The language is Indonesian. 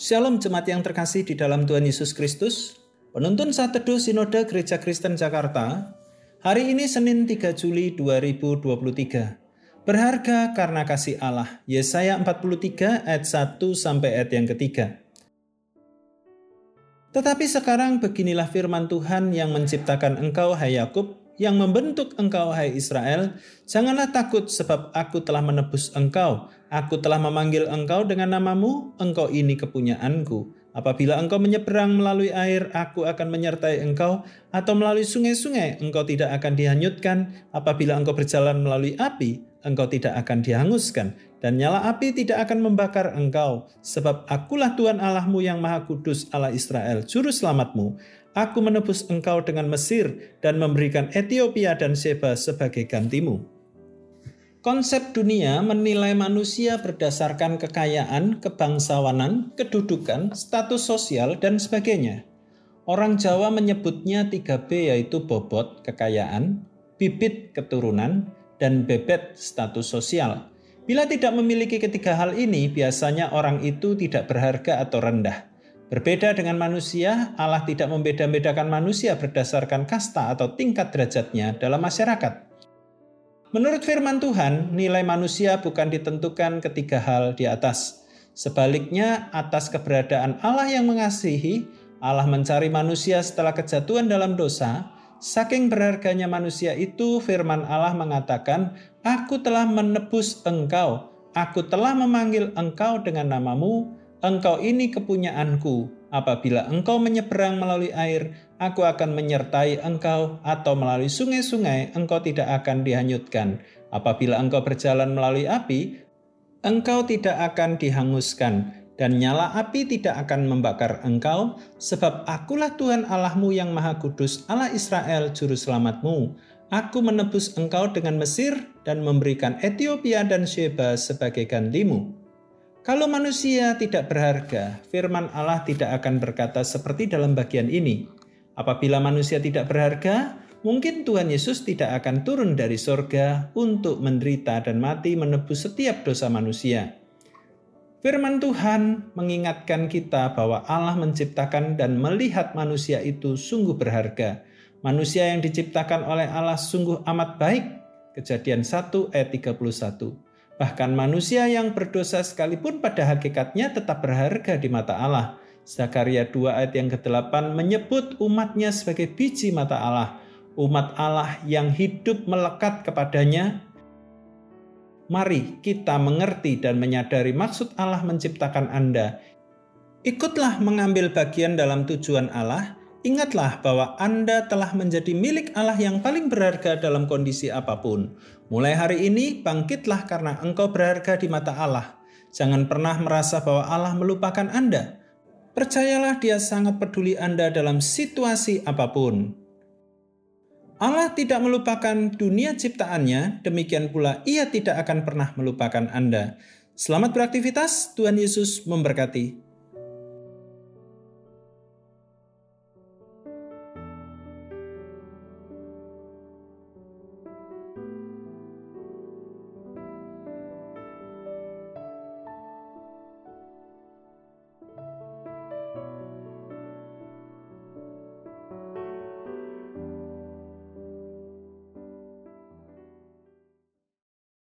Shalom jemaat yang terkasih di dalam Tuhan Yesus Kristus. Penuntun saat teduh Sinode Gereja Kristen Jakarta. Hari ini Senin 3 Juli 2023. Berharga karena kasih Allah. Yesaya 43 ayat 1 sampai ayat yang ketiga. Tetapi sekarang beginilah firman Tuhan yang menciptakan engkau hai Yakub yang membentuk engkau, hai Israel, janganlah takut sebab aku telah menebus engkau. Aku telah memanggil engkau dengan namamu, engkau ini kepunyaanku. Apabila engkau menyeberang melalui air, aku akan menyertai engkau, atau melalui sungai-sungai, engkau tidak akan dihanyutkan. Apabila engkau berjalan melalui api, engkau tidak akan dihanguskan, dan nyala api tidak akan membakar engkau, sebab akulah Tuhan Allahmu yang Maha Kudus, Allah Israel, Juru Selamatmu. Aku menebus engkau dengan Mesir dan memberikan Ethiopia dan Seba sebagai gantimu. Konsep dunia menilai manusia berdasarkan kekayaan, kebangsawanan, kedudukan, status sosial, dan sebagainya. Orang Jawa menyebutnya 3B yaitu bobot, kekayaan, bibit, keturunan, dan bebet, status sosial. Bila tidak memiliki ketiga hal ini, biasanya orang itu tidak berharga atau rendah. Berbeda dengan manusia, Allah tidak membeda-bedakan manusia berdasarkan kasta atau tingkat derajatnya dalam masyarakat. Menurut firman Tuhan, nilai manusia bukan ditentukan ketiga hal di atas. Sebaliknya, atas keberadaan Allah yang mengasihi, Allah mencari manusia setelah kejatuhan dalam dosa. Saking berharganya manusia itu, firman Allah mengatakan, "Aku telah menebus engkau, aku telah memanggil engkau dengan namamu, Engkau ini kepunyaanku. Apabila engkau menyeberang melalui air, aku akan menyertai engkau, atau melalui sungai-sungai, engkau tidak akan dihanyutkan. Apabila engkau berjalan melalui api, engkau tidak akan dihanguskan, dan nyala api tidak akan membakar engkau, sebab akulah Tuhan Allahmu yang Maha Kudus, Allah Israel, Juru Selamatmu. Aku menebus engkau dengan Mesir dan memberikan Ethiopia dan Sheba sebagai gantimu. Kalau manusia tidak berharga, firman Allah tidak akan berkata seperti dalam bagian ini. Apabila manusia tidak berharga, mungkin Tuhan Yesus tidak akan turun dari sorga untuk menderita dan mati menebus setiap dosa manusia. Firman Tuhan mengingatkan kita bahwa Allah menciptakan dan melihat manusia itu sungguh berharga. Manusia yang diciptakan oleh Allah sungguh amat baik. Kejadian 1 ayat 31. Bahkan manusia yang berdosa sekalipun pada hakikatnya tetap berharga di mata Allah. Zakaria 2 ayat yang ke-8 menyebut umatnya sebagai biji mata Allah. Umat Allah yang hidup melekat kepadanya. Mari kita mengerti dan menyadari maksud Allah menciptakan Anda. Ikutlah mengambil bagian dalam tujuan Allah Ingatlah bahwa Anda telah menjadi milik Allah yang paling berharga dalam kondisi apa pun. Mulai hari ini, bangkitlah karena engkau berharga di mata Allah. Jangan pernah merasa bahwa Allah melupakan Anda. Percayalah, Dia sangat peduli Anda dalam situasi apa pun. Allah tidak melupakan dunia ciptaannya, demikian pula Ia tidak akan pernah melupakan Anda. Selamat beraktivitas, Tuhan Yesus memberkati.